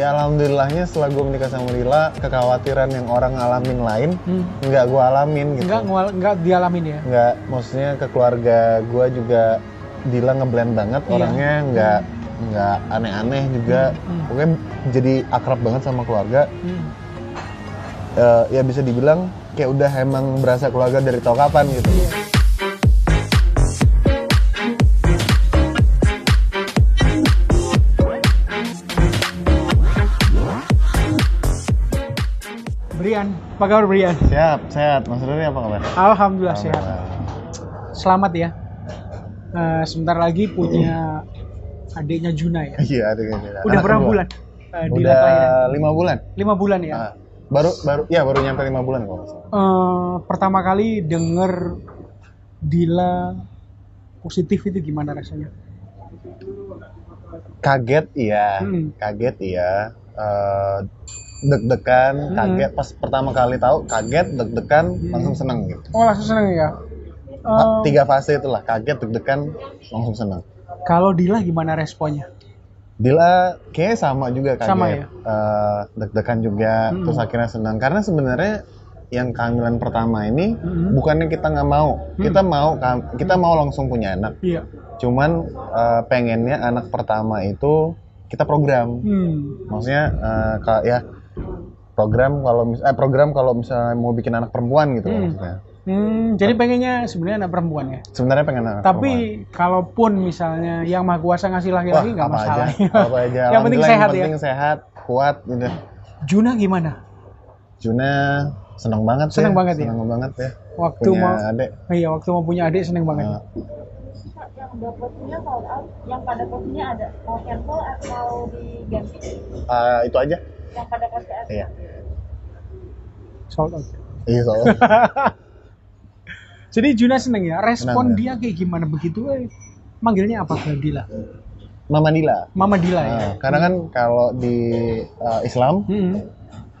Ya alhamdulillahnya setelah gue menikah sama Lila, kekhawatiran yang orang ngalamin lain, Hmm. nggak gue alamin gitu. Enggak ngual- enggak dialamin ya. Nggak, maksudnya ke keluarga gue juga Dila ngeblend banget Iya. orangnya, nggak nggak aneh-aneh juga. Hmm. Pokoknya jadi akrab banget sama keluarga. Hmm. Eh, ya bisa dibilang kayak udah emang berasa keluarga dari tau kapan gitu. Iya. Apa kabar Brian? Siap, sehat. Mas Ruri apa kabar? Alhamdulillah sehat. Alhamdulillah. Selamat ya. Eh, sebentar lagi punya adiknya Juna ya. Iya, ada kayaknya. Udah Anak berapa bulan? Dila Udah kelahiran? lima bulan. Lima bulan ya. Ah, baru baru ya baru nyampe lima bulan kalau nggak salah. Eh, pertama kali denger Dila positif itu gimana rasanya? Kaget iya, Hmm. kaget iya. Eh, deg-degan, Hmm. kaget pas pertama kali tahu, kaget, deg-degan, Hmm. langsung seneng gitu. Oh langsung seneng ya. Eh, Tiga fase itulah, kaget, deg-degan, langsung seneng. kalau Dila gimana responnya? Dila kayak sama juga kaget, Sama ya? Eh, deg-degan juga, Hmm. terus akhirnya senang. Karena sebenarnya yang kehamilan pertama ini Hmm. bukannya kita nggak mau, kita mau kita mau langsung punya anak. Iya. Cuman eh, pengennya anak pertama itu kita program. Hmm. Maksudnya ka- ya program kalau mis eh, program kalau misalnya mau bikin anak perempuan gitu Hmm. maksudnya. Hmm, jadi pengennya sebenarnya anak perempuan ya. Sebenarnya pengen anak perempuan. Tapi kalaupun misalnya yang maha kuasa ngasih laki-laki nggak masalah. aja, apa aja. yang penting sehat yang ya. penting sehat, kuat gitu. Juna gimana? Juna seneng banget Seneng ya. banget ya? seneng banget ya. Waktu Punya mau adik. iya waktu mau punya adik seneng banget. Nah, yang udah sold out, yang pada posisinya ada mau cancel atau diganti? eh, itu aja. Yang pada. Iya. Sold out. Iya soalnya. Jadi Juna seneng ya. Respon Seneng, dia kayak gimana begitu? Eh, manggilnya apa ke Dila? Mama Dila. Mama Dila ya. Nah, karena kan kalau di eh, Islam Hmm.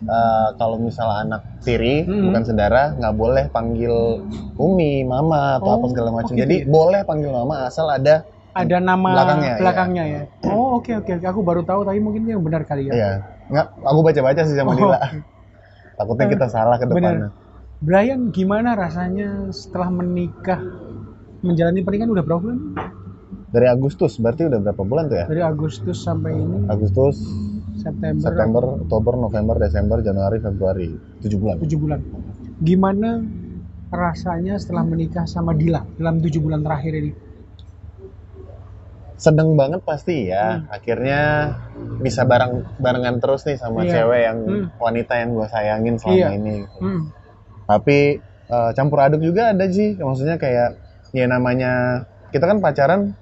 eh, kalau misalnya anak tiri Hmm. bukan saudara nggak boleh panggil umi, mama atau Oh, apa segala macam. oh gitu Jadi ya? boleh panggil mama asal ada Ada nama Belakangnya, belakangnya, iya. ya. Oh oke oke oke. Aku baru tahu tapi mungkin yang benar kali ya. Iya. Nggak, aku baca-baca sih sama Oh, Dila. Takutnya kita salah ke depannya. Benar. Brian gimana rasanya setelah menikah menjalani pernikahan udah berapa bulan? Dari Agustus, berarti udah berapa bulan tuh ya? Dari Agustus sampai ini Agustus, September, September, Oktober, November, Desember, Januari, Februari, 7 bulan. 7 bulan. Gimana rasanya setelah menikah sama Dila dalam 7 bulan terakhir ini? Sedeng banget pasti ya. Akhirnya bisa bareng barengan terus nih sama Iya. cewek yang Hmm. wanita yang gue sayangin selama Iya. ini. Hmm. Tapi eh, campur aduk juga ada sih. Maksudnya kayak ya namanya kita kan pacaran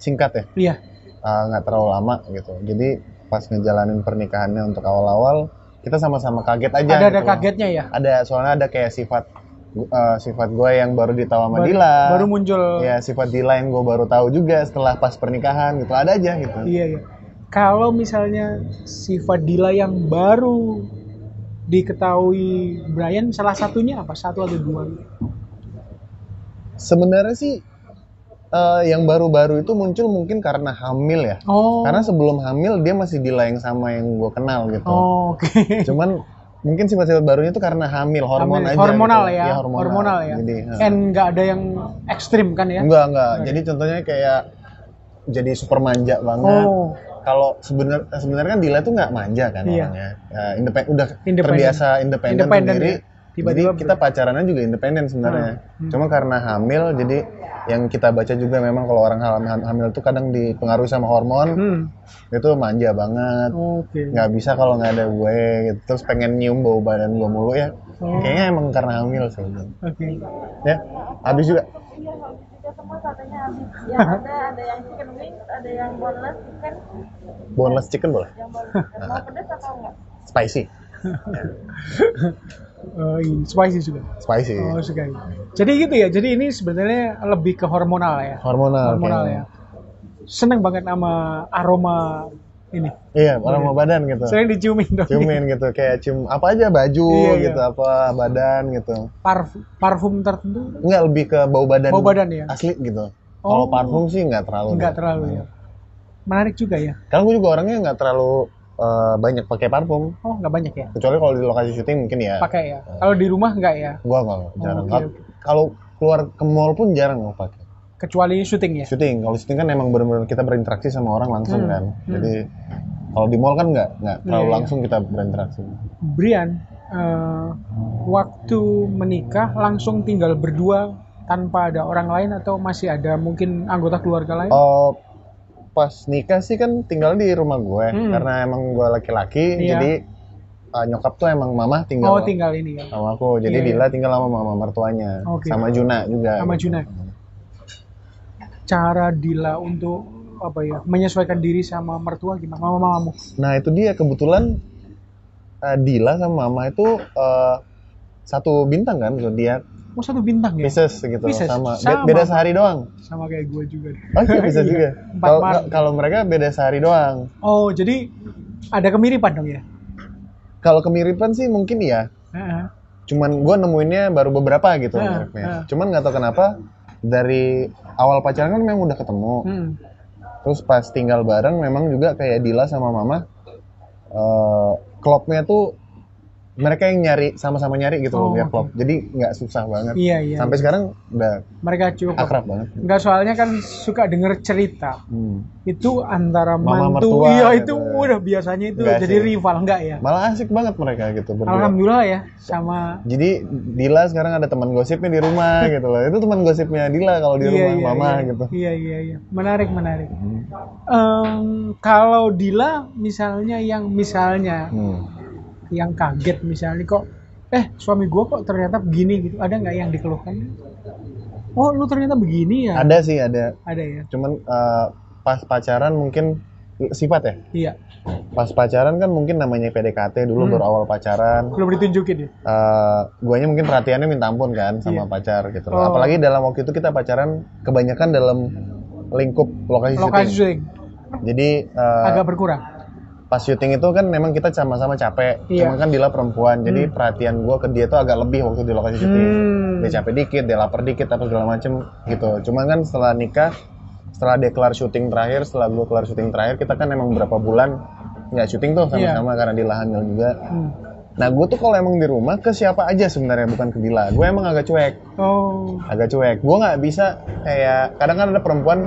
singkat ya, Iya. eh, nggak terlalu lama gitu. Jadi pas ngejalanin pernikahannya untuk awal-awal kita sama-sama kaget aja. ada ada gitu. kagetnya ya. Ada soalnya ada kayak sifat eh, sifat gue yang baru ditahu sama Baru, Dila. baru muncul. Ya sifat Dila yang gue baru tahu juga setelah pas pernikahan gitu ada aja gitu. Iya iya. Kalau misalnya sifat Dila yang baru diketahui Brian salah satunya apa? Satu atau dua? Sebenarnya sih eh, yang baru-baru itu muncul mungkin karena hamil ya. Oh. Karena sebelum hamil dia masih Dila yang sama yang gue kenal gitu. Oh, Oke. Cuman mungkin sifat-sifat barunya itu karena hamil hormon Hamil. aja. hormonal gitu. ya, Iya, hormonal. ya. Jadi, And nggak ada yang ekstrim kan ya? enggak enggak. Jadi contohnya kayak jadi super manja banget. Oh, Kalau sebenarnya sebenarnya kan Dila tuh nggak manja kan Iya. orangnya. Ya, independen udah Independen. terbiasa independen Independen, sendiri. ya. Tiba-tiba jadi kita pacarannya juga independen sebenarnya. Hmm. Cuma karena hamil jadi yang kita baca juga memang kalau orang ham- hamil tuh kadang dipengaruhi sama hormon hmm. itu manja banget. Oke. nggak bisa kalau nggak ada gue gitu. terus pengen nyium bau badan gue mulu ya Oh. kayaknya emang karena hamil sih Oke. ya habis juga Iya, habis juga semua katanya habis. Yang ada ada yang chicken wings, ada yang boneless chicken, boneless chicken boleh yang boneless. Mau pedas atau enggak? spicy Ini spicy juga. spicy Oh, sekali. Jadi gitu ya. Jadi ini sebenarnya lebih ke hormonal ya. hormonal Hormonal kayaknya. ya. Seneng banget sama aroma ini. iya orang mau badan gitu Sering diciumin dong. ciumin gitu kayak cium apa aja baju Iya, iya. gitu apa badan gitu Parfum, parfum tertentu nggak lebih ke bau badan Bau badan ya? asli gitu Oh. kalau parfum sih nggak terlalu enggak deh. terlalu ya. Menarik juga ya. Karena gue juga orangnya nggak terlalu eh, banyak pakai parfum. Oh, nggak banyak ya? Kecuali kalau di lokasi syuting mungkin ya. Pakai ya. Kalau di rumah nggak ya? Gua nggak jarang. oke, Kalau- oke. Kalau keluar ke mall pun jarang mau pakai. Kecuali syuting ya? Syuting, kalau syuting kan emang benar-benar kita berinteraksi sama orang langsung Hmm, kan. hmm. Jadi kalau di mall kan nggak nggak terlalu Iya, iya. langsung kita berinteraksi. Brian, eh, waktu menikah langsung tinggal berdua tanpa ada orang lain atau masih ada mungkin anggota keluarga lain? Oh, pas nikah sih kan tinggal di rumah gue Hmm. karena emang gue laki-laki Iya. jadi uh, nyokap tuh emang mama Oh, tinggal tinggal ini ya. sama aku jadi Iya, Dila tinggal sama mama mertuanya Oke. sama Juna juga Sama gitu. Juna. Cara Dila untuk apa ya menyesuaikan diri sama mertua gimana? Mama mamamu? nah itu dia kebetulan uh, Dila sama mama itu uh, satu bintang kan zodiak Oh satu bintang ya? Pisces gitu Pisces, sama. Sama. beda sehari doang Sama kayak gue juga. oh iya bisa Iya, juga kalau mereka beda sehari doang Oh jadi ada kemiripan dong ya? kalau kemiripan sih mungkin iya Heeh. cuman gue nemuinnya baru beberapa gitu Ah, mereknya. ah. Cuman nggak tahu kenapa dari awal pacaran kan memang udah ketemu. Hmm. Terus pas tinggal bareng memang juga kayak Dila sama Mama eh klopnya tuh mereka yang nyari sama-sama nyari gitu Oh, loh biar klop. Jadi nggak susah banget. Iya iya. Sampai sekarang udah mereka cukup akrab banget. Enggak soalnya kan suka denger cerita Hmm. itu antara Mama mantu mertua iya gitu. itu udah biasanya itu Enggak jadi sih. rival enggak ya Malah asik banget mereka gitu berdua. alhamdulillah ya sama Jadi Dila sekarang ada teman gosipnya di rumah gitu loh. Itu teman gosipnya Dila kalau di rumah Mama iya. gitu. iya iya iya menarik menarik Hmm. Em, kalau Dila misalnya yang misalnya Hmm. Yang kaget misalnya kok eh suami gua kok ternyata begini gitu. Ada nggak yang dikeluhkan? Oh lu ternyata begini ya? Ada sih ada. ada ya? Cuman eh, pas pacaran mungkin sifat ya? Iya. Pas pacaran kan mungkin namanya PDKT dulu Hmm. baru awal pacaran. Belum ditunjukin ya? Eh guanya mungkin perhatiannya minta ampun kan sama Iya. pacar gitu Oh. apalagi dalam waktu itu kita pacaran kebanyakan dalam lingkup lokasi, lokasi syuting syuting. Jadi eh, agak berkurang pas syuting itu kan memang kita sama-sama capek. Iya. cuma kan Dila perempuan jadi perhatian gua ke dia tuh agak lebih waktu di lokasi syuting. Hmm. dia capek dikit dia lapar dikit apa segala macem gitu. Cuma kan setelah nikah setelah dia kelar syuting terakhir setelah gua kelar syuting terakhir kita kan emang berapa bulan nggak syuting tuh sama-sama karena Dila hamil juga. Hmm. nah gue tuh kalau emang di rumah ke siapa aja sebenarnya bukan ke Dila. Gue emang agak cuek. Oh. Agak cuek. Gue nggak bisa kayak kadang kan ada perempuan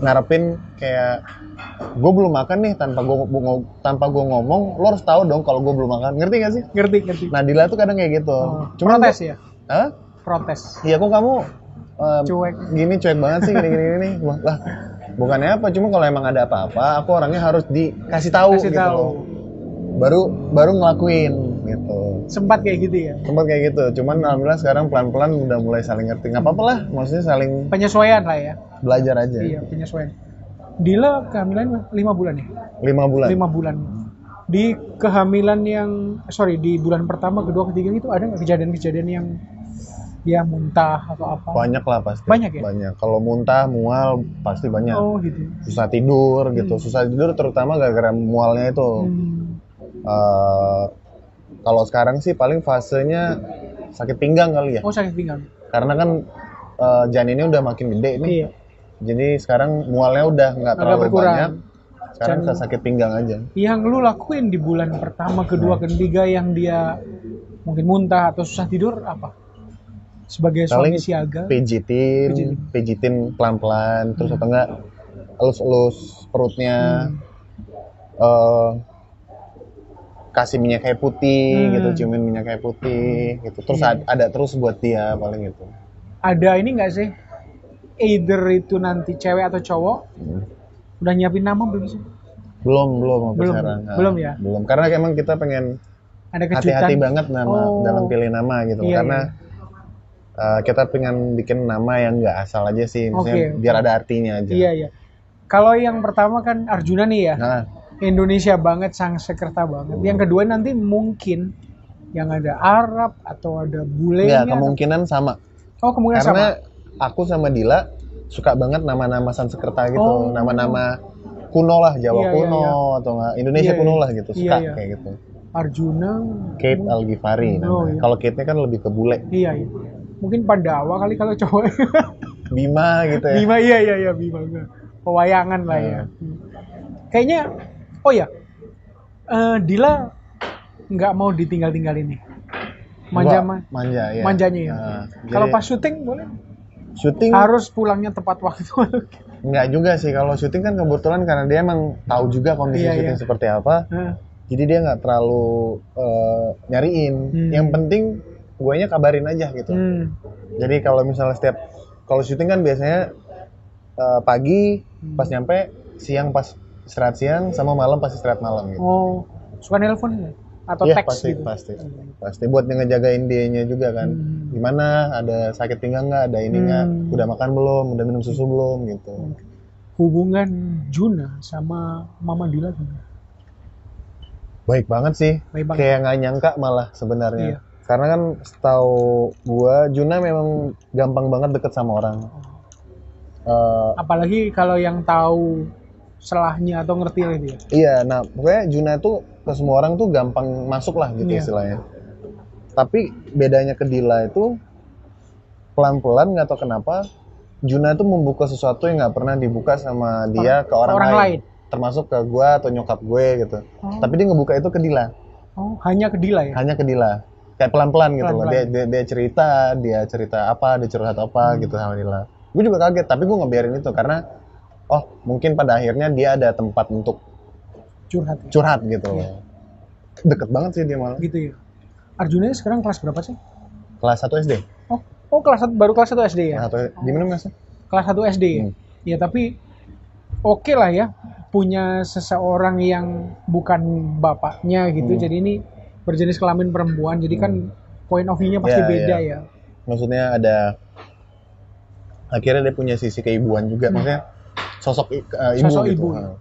ngarepin kayak gue belum makan nih tanpa gue tanpa gue ngomong lo harus tahu dong kalau gue belum makan. Ngerti gak sih? Ngerti ngerti. Nah Dila tuh kadang kayak gitu. Oh, Cuman protes gua- ya? Hah? protes. Iya kok kamu eh, Cuek. gini cuek banget sih gini gini gini lah bukannya apa cuma kalau emang ada apa-apa aku orangnya harus dikasih tahu kasih gitu tahu. loh. Baru baru ngelakuin gitu. Sempat kayak gitu ya? Sempat kayak gitu cuman alhamdulillah sekarang pelan-pelan udah mulai saling ngerti. Nggak apa-apa lah maksudnya saling penyesuaian lah ya? belajar aja. Iya penyesuaian Dila kehamilan lima bulan ya? Lima bulan. Lima bulan. Di kehamilan yang sorry di bulan pertama kedua ketiga itu ada nggak kejadian-kejadian yang ya muntah atau apa? Banyak lah pasti. Banyak ya? banyak. Kalau muntah mual pasti banyak. Oh gitu. Susah tidur gitu. Susah tidur terutama gara-gara mualnya itu. Hmm. Eh, kalau sekarang sih paling fasenya sakit pinggang kali ya. Oh sakit pinggang. Karena kan eh, janinnya udah makin gede nih. Iya jadi sekarang mualnya udah nggak terlalu berkurang. banyak sekarang ke sakit pinggang aja yang lu lakuin di bulan pertama kedua ketiga yang dia mungkin muntah atau susah tidur apa sebagai suami siaga pijitin Pijitin. pijitin pelan-pelan terus atau enggak elus-elus perutnya Hmm. eh, kasih minyak kayu putih Hmm. gitu ciumin minyak kayu putih gitu terus Iya. ad- ada terus buat dia paling gitu ada ini nggak sih either itu nanti cewek atau cowok Hmm. udah nyiapin nama belum sih? Belum belum Belum, sekarang. belum ya? belum karena emang kita pengen ada hati-hati banget nama Oh. dalam pilih nama gitu. Iya, karena uh, kita pengen bikin nama yang nggak asal aja sih Oke. maksudnya biar ada artinya aja. Iya iya. Kalau yang pertama kan Arjuna nih ya. Nah. Indonesia banget sang sekerta banget. Yang kedua nanti mungkin yang ada Arab atau ada bulenya ya atau- kemungkinan sama. Oh kemungkinan karena sama aku sama Dila suka banget nama-nama Sanskerta gitu Oh. nama-nama kuno lah Jawa Iya, iya, kuno iya. atau nggak Indonesia Iya, kuno iya. lah gitu Iya, suka iya. kayak gitu Arjuna Kate Algifari Oh, namanya. iya. kalau Kate-nya kan lebih ke bule iya iya mungkin Pandawa kali kalau cowok Bima gitu ya Bima iya iya iya Bima enggak. pewayangan lah ya Iya. Kayaknya Oh ya, Eh, Dila nggak mau ditinggal-tinggal ini. Manja Gua- ma manja ya manjanya ya. Nah, Kalau pas syuting boleh syuting harus pulangnya tepat waktu. nggak juga sih kalau syuting kan kebetulan karena dia emang tahu juga kondisi Iya, syuting iya. seperti apa Nah, jadi dia nggak terlalu eh, nyariin Hmm. yang penting guanya kabarin aja gitu hmm, jadi kalau misalnya setiap kalau syuting kan biasanya eh, pagi pas nyampe siang pas istirahat siang sama malam pas istirahat malam gitu Oh, suka nelpon nggak? Atau Iya teks pasti gitu? pasti. Pasti buat ngejagain dianya juga kan. Hmm. gimana? Ada sakit pinggang nggak? Ada ini nggak Hmm. udah makan belum? Udah minum susu belum? Gitu. Hubungan Juna sama Mama Dila gimana? baik banget sih. Baik banget. kayak nggak nyangka malah sebenarnya. Iya. karena kan setahu gua Juna memang gampang banget deket sama orang. Eh, Apalagi kalau yang tahu selahnya atau ngerti lah dia. iya nah pokoknya Juna tuh ke semua orang tuh gampang masuk lah gitu Iya. istilahnya tapi bedanya ke Dila itu pelan-pelan nggak tahu kenapa Juna tuh membuka sesuatu yang nggak pernah dibuka sama dia ke orang, orang lain. lain. termasuk ke gua atau nyokap gue gitu Oh. tapi dia ngebuka itu ke Dila Oh, hanya ke Dila ya? hanya ke Dila kayak pelan-pelan gitu loh dia, dia dia cerita dia cerita apa dia curhat apa Hmm. gitu sama Dila gue juga kaget tapi gue ngebiarin itu karena oh mungkin pada akhirnya dia ada tempat untuk Curhat. ya? curhat gitu loh deket banget sih dia malah Gitu ya. Arjuna sekarang kelas berapa sih? kelas 1 SD Oh, oh kelas satu, baru kelas 1 SD ya? kelas 1 diminum nggak sih Kelas 1 SD ya? Hmm. Ya tapi oke lah ya punya seseorang yang bukan bapaknya gitu. Hmm. Jadi ini berjenis kelamin perempuan. Jadi kan point of view-nya pasti Ya, beda ya. ya. maksudnya ada akhirnya dia punya sisi keibuan juga Hmm. maksudnya sosok eh, ibu Sosok gitu ibu. Nah.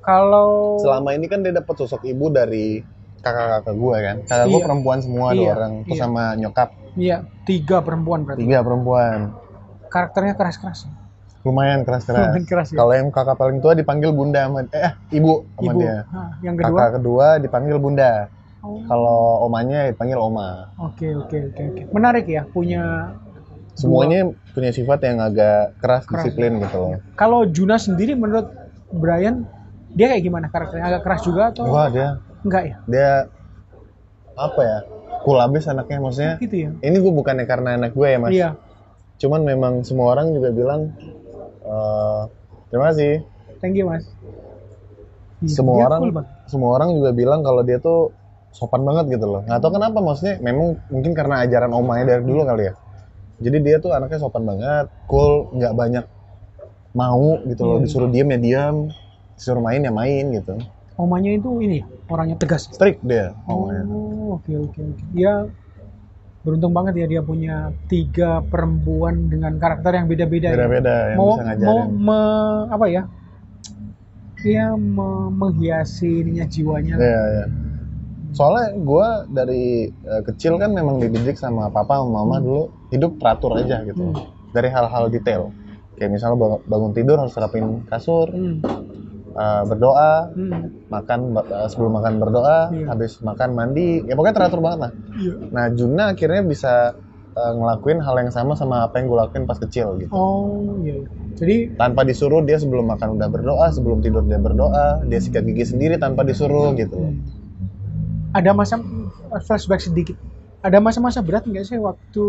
Kalau selama ini kan dia dapat sosok ibu dari kakak-kakak gue kan kakak gue Iya. perempuan semua dua Iya, orang terus iya. sama nyokap Iya, tiga perempuan berarti. tiga perempuan Karakternya keras-keras. lumayan keras-keras. Lumayan keras ya. Kalau yang kakak paling tua dipanggil bunda sama eh ibu sama Ibu. dia. Hah, yang kedua. Kakak kedua dipanggil bunda. Oh, Kalau omanya dipanggil oma. Oke, oke, oke, oke. Menarik ya punya Semuanya punya sifat yang agak keras, Keras. disiplin gitu loh. Kalau Juna sendiri menurut Brian dia kayak gimana karakternya? Agak keras juga atau Wah dia enggak ya? dia apa ya? Cool abis anaknya maksudnya. Gitu ya. Ini gue bukannya karena anak gue ya mas. Iya. Cuman memang semua orang juga bilang eh terima kasih. Thank you, Mas. Iya, semua dia orang cool semua orang juga bilang kalau dia tuh sopan banget gitu loh nggak tahu kenapa maksudnya memang mungkin karena ajaran omanya dari dulu kali ya jadi dia tuh anaknya sopan banget cool nggak banyak mau gitu loh Iya. disuruh diem ya diem disuruh main ya main gitu Omanya itu ini ya, orangnya tegas. strict dia omanya Oh, oke oke oke. Dia beruntung banget ya dia punya tiga perempuan dengan karakter yang beda-beda. ya. beda-beda yang mau bisa mau ngajarin me- apa ya? Dia me- menghiasi ininya jiwanya. Iya, iya. Soalnya gue dari eh, kecil kan memang dididik sama papa sama mama dulu hidup teratur aja gitu Hmm. dari hal-hal detail kayak misalnya bang- bangun tidur harus rapin kasur Hmm. eh, berdoa Hmm. makan eh, sebelum makan berdoa, Iya. habis makan mandi, ya pokoknya teratur banget lah. Iya. Nah Juna akhirnya bisa ngelakuin hal yang sama sama apa yang gue lakuin pas kecil gitu. Oh iya. iya. Jadi Tanpa disuruh dia sebelum makan udah berdoa, sebelum tidur dia berdoa, dia sikat gigi sendiri tanpa disuruh gitu. loh. Ada masa flashback sedikit. Ada masa-masa berat nggak sih waktu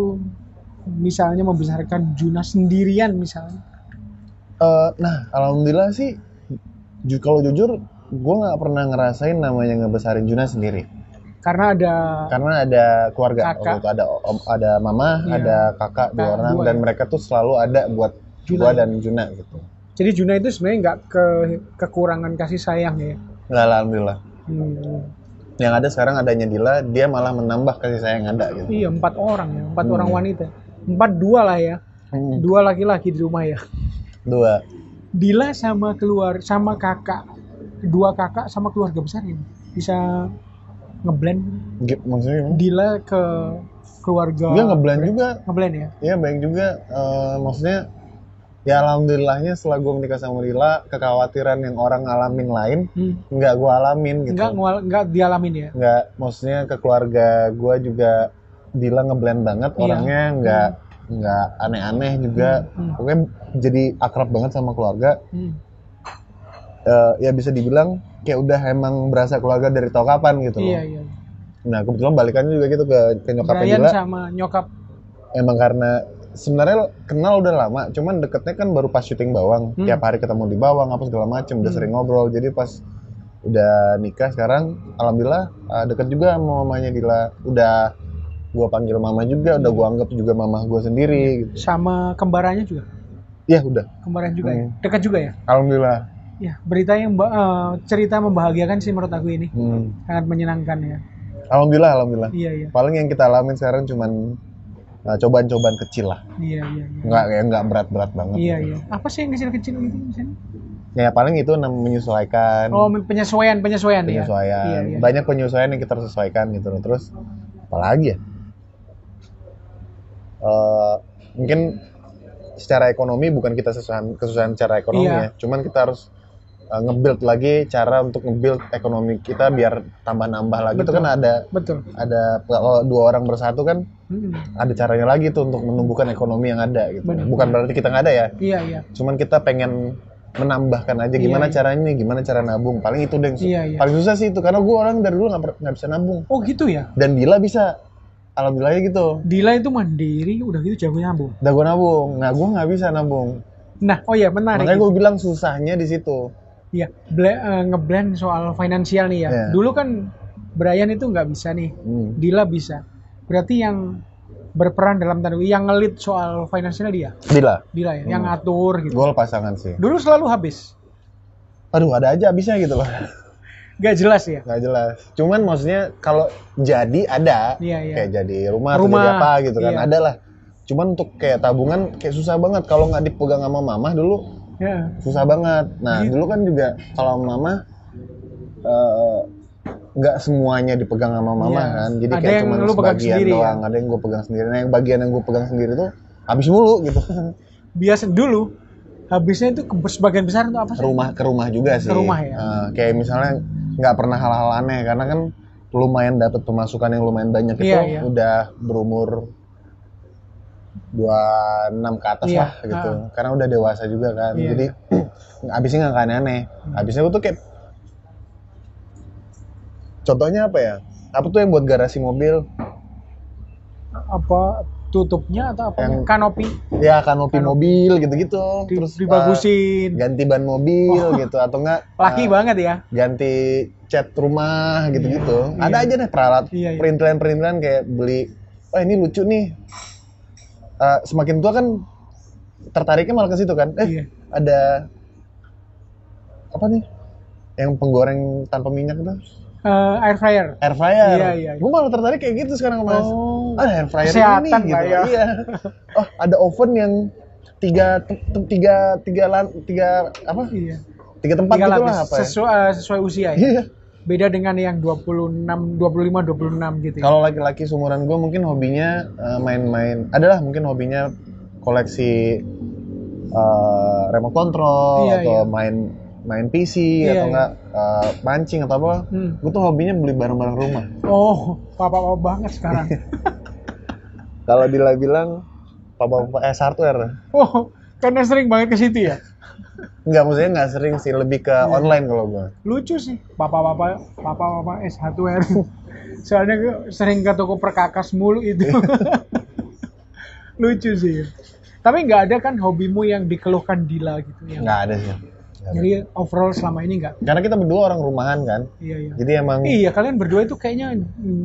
misalnya membesarkan Juna sendirian misalnya? Eh, nah alhamdulillah sih, ju- kalau jujur gue nggak pernah ngerasain namanya ngebesarin Juna sendiri. Karena ada Karena ada keluarga, Kakak. waktu itu ada om, ada mama, Iya. ada kakak dua orang, dua dan ya. mereka tuh selalu ada buat Juna gua dan Juna gitu. jadi Juna itu sebenarnya nggak ke kekurangan kasih sayang ya. Nggak, alhamdulillah. Hmm. Yang ada sekarang adanya Dila, dia malah menambah kasih sayang yang ada gitu. Iya empat orang ya, empat Hmm. orang wanita. Empat dua lah ya, Hmm, dua laki-laki di rumah ya. Dua. Dila sama keluar sama kakak, dua kakak sama keluarga besar ini bisa ngeblend Maksudnya gimana? Dila ke keluarga. Dia ngeblend juga. Ngeblend ya. Iya baik juga. Eh, maksudnya ya alhamdulillahnya setelah gue menikah sama Dila, kekhawatiran yang orang ngalamin lain Hmm. nggak gue alamin gitu. Enggak ngual- enggak dialamin ya. Nggak, maksudnya ke keluarga gue juga Dila ngeblend banget Iya. orangnya nggak nggak aneh-aneh juga. Hmm. Pokoknya jadi akrab banget sama keluarga. Hmm. Eh, ya bisa dibilang kayak udah emang berasa keluarga dari tau kapan gitu loh. Iya iya. Nah kebetulan balikannya juga gitu ke, ke nyokapnya Brian Dila. sama nyokap. Emang karena sebenarnya kenal udah lama, cuman deketnya kan baru pas syuting bawang. Hmm. Tiap hari ketemu di bawang apa segala macem, udah Hmm. sering ngobrol. Jadi pas udah nikah sekarang, alhamdulillah uh, deket juga sama mamanya Dila. Udah gua panggil mama juga, udah gua anggap juga mama gua sendiri. Gitu. Sama kembarannya juga. Ya udah, Kembaran juga ya. Hmm. Dekat juga ya. alhamdulillah. Ya, berita yang eh, cerita membahagiakan sih menurut aku ini. Hmm. Sangat menyenangkan ya. Alhamdulillah, alhamdulillah. Iya iya. Paling yang kita alamin sekarang cuman uh, cobaan-cobaan kecil lah. Iya iya iya. Nggak ya nggak berat-berat banget. Iya iya. Apa sih yang kecil-kecil gitu misalnya? Ya paling itu menyesuaikan. Oh, penyesuaian, penyesuaian, ya. penyesuaian. Iya, iya. Banyak penyesuaian yang kita sesuaikan gitu loh. Terus apalagi ya? Eh, mungkin secara ekonomi bukan kita kesusahan kesusahan secara ekonomi Iya. ya. Cuman kita harus eh, nge-build lagi cara untuk nge-build ekonomi kita biar tambah nambah lagi. Itu Betul. kan ada Betul. ada kalau dua orang bersatu kan Mm-mm. ada caranya lagi tuh untuk menumbuhkan ekonomi yang ada gitu. Benar. Bukan berarti kita nggak ada ya. Iya iya. Cuman kita pengen menambahkan aja Iya, gimana iya. caranya nih, gimana cara nabung. Paling itu deh Iya, iya. paling susah sih itu karena gue orang dari dulu nggak bisa nabung. Oh gitu ya. Dan Dila bisa, alhamdulillah gitu. Dila itu mandiri, udah gitu jago nyambung. Udah gue nabung, nah gue nggak bisa nabung. Nah, oh iya menarik. Makanya gue bilang susahnya di situ. Iya, eh, ngeblend soal finansial nih ya. Iya. Dulu kan Brian itu nggak bisa nih, Hmm. Dila bisa. Berarti yang berperan dalam tanda yang ngelit soal finansial dia, Dila, Dila ya, yang Hmm. ngatur gitu. gol pasangan sih. Dulu selalu habis, Aduh ada aja habisnya gitu loh, nggak jelas ya. nggak jelas. Cuman maksudnya kalau jadi ada, Iya iya. kayak jadi rumah, atau Rumah, jadi apa gitu kan, iya. ada lah. Cuman untuk kayak tabungan kayak susah banget kalau nggak dipegang sama mama dulu Ya. susah banget. Nah Gitu. dulu kan juga kalau mama eh, nggak semuanya dipegang sama mama Iya. kan, jadi Ada kayak cuma sebagian sendiri ya? doang. Ada yang gue pegang sendiri. Nah yang bagian yang gue pegang sendiri tuh habis mulu gitu. Biasa dulu habisnya itu ke sebagian besar untuk apa sih? rumah ke rumah juga sih. Ke rumah ya? Eh, kayak misalnya nggak pernah hal-hal aneh karena kan lumayan dapat pemasukan yang lumayan banyak itu Iya, iya. udah berumur 26 ke atas Iya, lah gitu. Karena udah dewasa juga kan. Iya. Jadi habisnya nggak aneh-aneh. Habisnya gue tuh kayak Contohnya apa ya? Apa tuh yang buat garasi mobil? Apa tutupnya atau apa? Yang- Kanopi Ya kanopi mobil gitu-gitu. di- Terus dibagusin. eh, ganti ban mobil gitu atau enggak Laki eh, banget ya. ganti cat rumah gitu-gitu. Iya. Ada aja deh peralat Iya, iya. perintilan-perintilan kayak beli wah ini lucu nih. Eh, semakin tua kan tertariknya malah ke situ kan. Eh, Iya. ada apa nih? Yang penggoreng tanpa minyak itu? Eh, air fryer. Air fryer. Iya, iya. Gue malah tertarik kayak gitu sekarang Mas. Oh. Ah, air fryer ini gitu. ya. Iya. Oh, ada oven yang tiga tiga tiga lan, tiga apa? Iya. Tiga tempat Tiga gitu lapis lah apa ya? sesuai, eh, sesuai usia ya. Iya. Beda dengan yang 26, 25, 26 gitu ya. Kalau laki-laki seumuran gue mungkin hobinya eh, main-main. Adalah mungkin hobinya koleksi eh, remote control Iya, atau iya. main main PC Iya, atau iya. enggak eh, mancing atau apa. Hmm. Gue tuh hobinya beli barang-barang rumah. Oh, papa-papa banget sekarang. Kalau bilang papa-papa S hardware. oh, karena sering banget ke situ ya. Enggak, maksudnya nggak sering sih, lebih ke Iya. online kalau gue. Lucu sih, papa-papa, papa-papa S hardware. Soalnya gue sering ke toko perkakas mulu itu. Lucu sih. Tapi nggak ada kan hobimu yang dikeluhkan Dila gitu ya. Nggak ada sih. Ada. Jadi overall selama ini nggak. Karena kita berdua orang rumahan kan. Iya iya. Jadi emang Iya kalian berdua itu kayaknya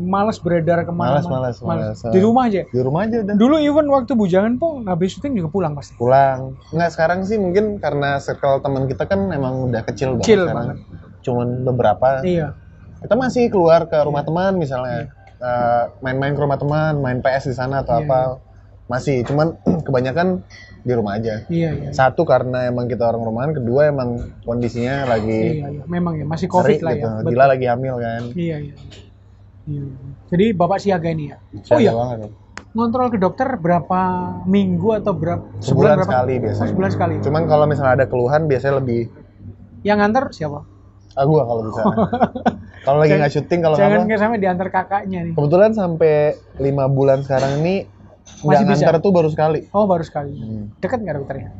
malas beredar ke mana-mana. Malas, malas, malas. Di rumah aja. di rumah aja udah. Dulu even waktu bujangan pun habis syuting juga pulang pasti. pulang nggak sekarang sih mungkin karena circle teman kita kan emang udah kecil banget Kecil banget. cuman beberapa Iya. kita masih keluar ke rumah teman misalnya Eh, main-main ke rumah teman main PS di sana atau Iya, apa masih cuman kebanyakan di rumah aja Iya iya. satu karena emang kita orang rumahan kedua emang kondisinya lagi Iya iya. Memang ya masih covid seri lah gitu ya. Betul. Gila lagi hamil kan Iya iya. Iya. Jadi bapak siaga ini ya. Oh Siaga iya. banget ya. Ngontrol ke dokter berapa minggu atau berapa sebulan berapa? sekali Oh, biasanya sebulan sekali. cuman kalau misalnya ada keluhan biasanya lebih Yang nganter siapa? ah gua kalau bisa kalau lagi nggak syuting kalau Jangan nggak sampai diantar kakaknya nih. Kebetulan sampai lima bulan sekarang ini nggak Masih bisa? ngantar tuh baru sekali. Oh baru sekali. Hmm. Dekat nggak dokternya?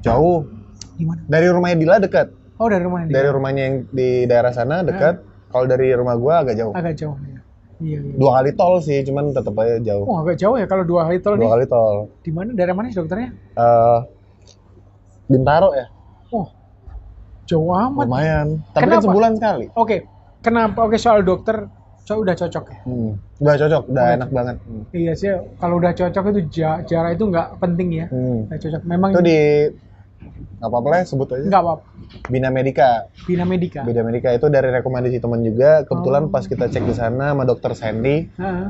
Jauh. Gimana? Dari rumahnya Dila dekat. Oh dari rumah dia. dari rumahnya yang di daerah sana dekat kalau dari rumah gua agak jauh Agak jauh ya. Iya, iya. dua kali tol sih cuman tetap aja jauh Oh agak jauh ya kalau dua hari tol dua nih. kali tol Di mana? Daerah mana sih dokternya? Eh Bintaro ya Oh jauh amat. lumayan tapi kan sebulan sekali Oke. Kenapa? Oke soal dokter, so udah cocok ya. hmm. udah cocok udah Oke. enak banget hmm. Iya sih. Kalau udah cocok itu ja- jarak itu nggak penting ya. Hmm. Nggak cocok. Memang itu di nggak apa-apa lah sebut aja nggak apa. Bina Medica Bina Medika. Bina Medica itu dari rekomendasi teman juga Oh. kebetulan pas kita cek di sana sama dokter Sandy Heeh.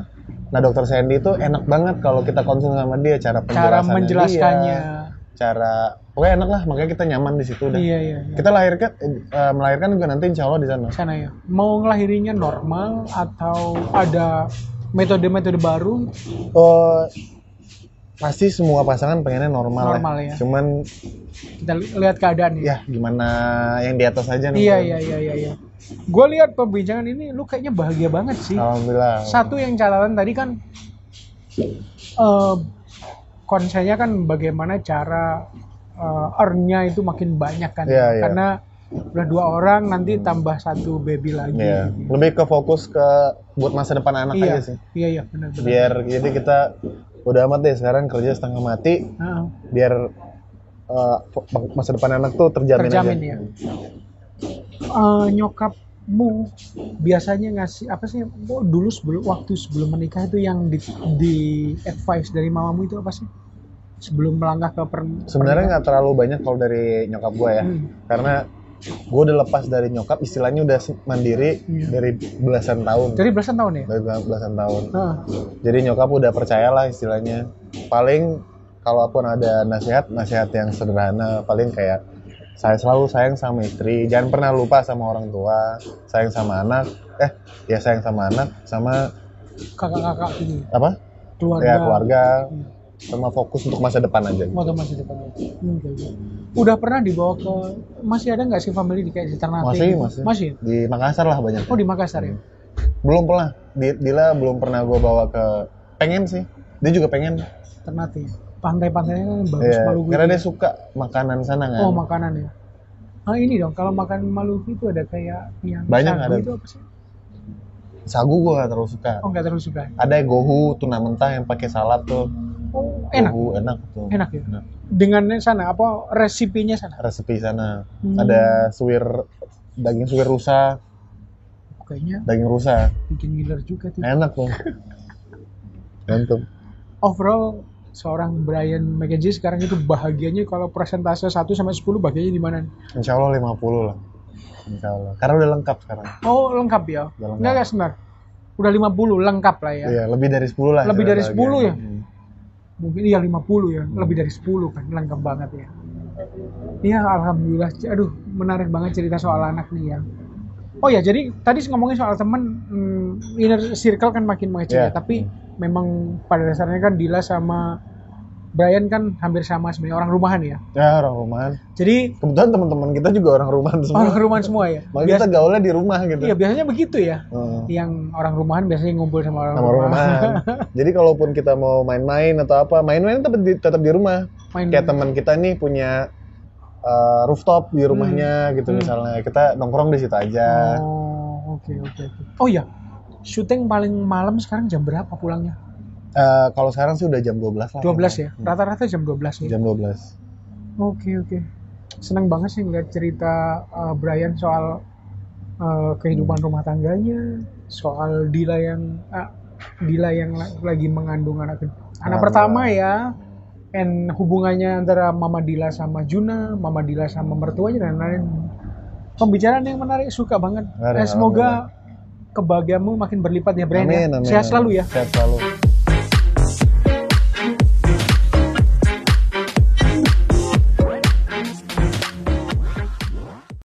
nah dokter Sandy itu enak banget kalau kita konsul sama dia cara Cara penjelasannya menjelaskannya. dia, cara pokoknya enak lah makanya kita nyaman di situ udah Iya iya. iya. kita lahirkan eh, melahirkan juga nanti insya Allah di sana sana ya. Mau ngelahirinya normal atau ada metode-metode baru? oh pasti semua pasangan pengennya normal, Normal ya. cuman Kita li- lihat keadaan ya. ya gimana yang di atas aja nih Iya iya iya iya. iya. Gue lihat pembincangan ini, lu kayaknya bahagia banget sih. alhamdulillah Satu yang catatan tadi kan eh konsennya kan bagaimana cara eh, earn-nya itu makin banyak kan. Iya, iya. Karena udah dua orang nanti tambah satu baby lagi. Iya. lebih ke fokus ke buat masa depan anak Iya, aja sih iya iya benar benar. biar jadi kita udah amat deh sekarang kerja setengah mati Heeh. biar uh, masa depan anak tuh terjamin, Terjamin aja. ya. Eh, nyokapmu biasanya ngasih apa sih dulu sebelum waktu sebelum menikah itu yang di, di advice dari mamamu itu apa sih sebelum melangkah ke per, Sebenarnya nggak terlalu banyak kalau dari nyokap gue ya, Hmm. karena gue udah lepas dari nyokap, istilahnya udah mandiri Iya. dari belasan tahun, dari belasan tahun ya dari bela- belasan tahun. Heeh. Jadi nyokap udah percaya lah istilahnya. Paling kalaupun ada nasihat, nasihat yang sederhana, paling kayak saya selalu sayang sama istri, jangan pernah lupa sama orang tua, sayang sama anak, eh ya sayang sama anak, sama kakak-kakak ini apa? keluarga Ya keluarga, Hmm. Sama fokus untuk masa depan aja. Moto masih depan Hmm, oke, oke. udah pernah dibawa ke masih ada nggak sih family di kayak di Ternate Masih, gitu? masih. masih Di Makassar lah banyak. oh di Makassar ya Belum pernah. Di- Dila belum pernah gue bawa ke pengen sih. Dia juga pengen. Ternate pantai-pantainya kan bagus Iya, Maluku karena dia suka makanan sana kan. Oh makanan ya. Ah ini dong kalau makan Maluku itu ada kayak yang Banyak ada. itu apa sih? Sagu gue gak terlalu suka. Oh nggak terlalu suka. Ada gohu tuna mentah yang pakai salad tuh. Oh enak. Gohu enak tuh. Enak ya? Enak. Dengan sana apa resipinya sana? Resepi sana. Hmm. Ada suwir daging suwir rusa, Kayaknya daging rusa. bikin ngiler juga tuh. Enak tuh. Mantap. Overall seorang Brian McKenzie sekarang itu bahagianya kalau persentase 1 sampai 10 bahagianya di mana? Insya Allah 50 lah. Insya Allah. Karena udah lengkap sekarang. Oh lengkap ya? Udah lengkap. Enggak enggak sebentar. Udah 50 lengkap lah ya. Iya, lebih dari 10 lah. Lebih dari bahagia. 10 ya? Hmm. Mungkin iya 50 ya. Lebih dari 10 kan lengkap banget ya. Iya alhamdulillah. Aduh menarik banget cerita soal anak nih ya. Oh ya jadi tadi ngomongin soal temen hmm, inner circle kan makin mengecil ya. Iya. Tapi memang pada dasarnya kan Dila sama Brian kan hampir sama sebenarnya orang rumahan ya. Ya, orang rumahan. Jadi Kebetulan teman-teman kita juga orang rumahan semua. orang rumahan semua ya. Makanya kita gaulnya di rumah gitu. Iya biasanya begitu ya. Heeh. Yang orang rumahan biasanya ngumpul sama orang Sama rumahan. Jadi kalaupun kita mau main-main atau apa, main-main tetap di, tetap di rumah. Main Kayak teman kita nih punya uh, rooftop di rumahnya gitu Hmm. misalnya. Kita nongkrong di situ aja. Oh, oke oke oke. Oh iya. Syuting paling malam sekarang jam berapa pulangnya? Uh, kalau sekarang sih udah jam 12 lah. 12 ya. Hmm. Rata-rata jam 12 ya. Jam 12. Oke oke. Senang banget sih ngeliat cerita uh, Brian soal uh, kehidupan rumah tangganya, soal Dila yang ah, Dila yang la- lagi mengandung anak anak pertama ya. And hubungannya antara Mama Dila sama Juna, Mama Dila sama mertuanya dan lain-lain. Pembicaraan yang menarik, suka banget. Eh, semoga kebahagiaanmu makin berlipat ya Brian. ya. Amin, amin. Sehat selalu ya. Sehat selalu.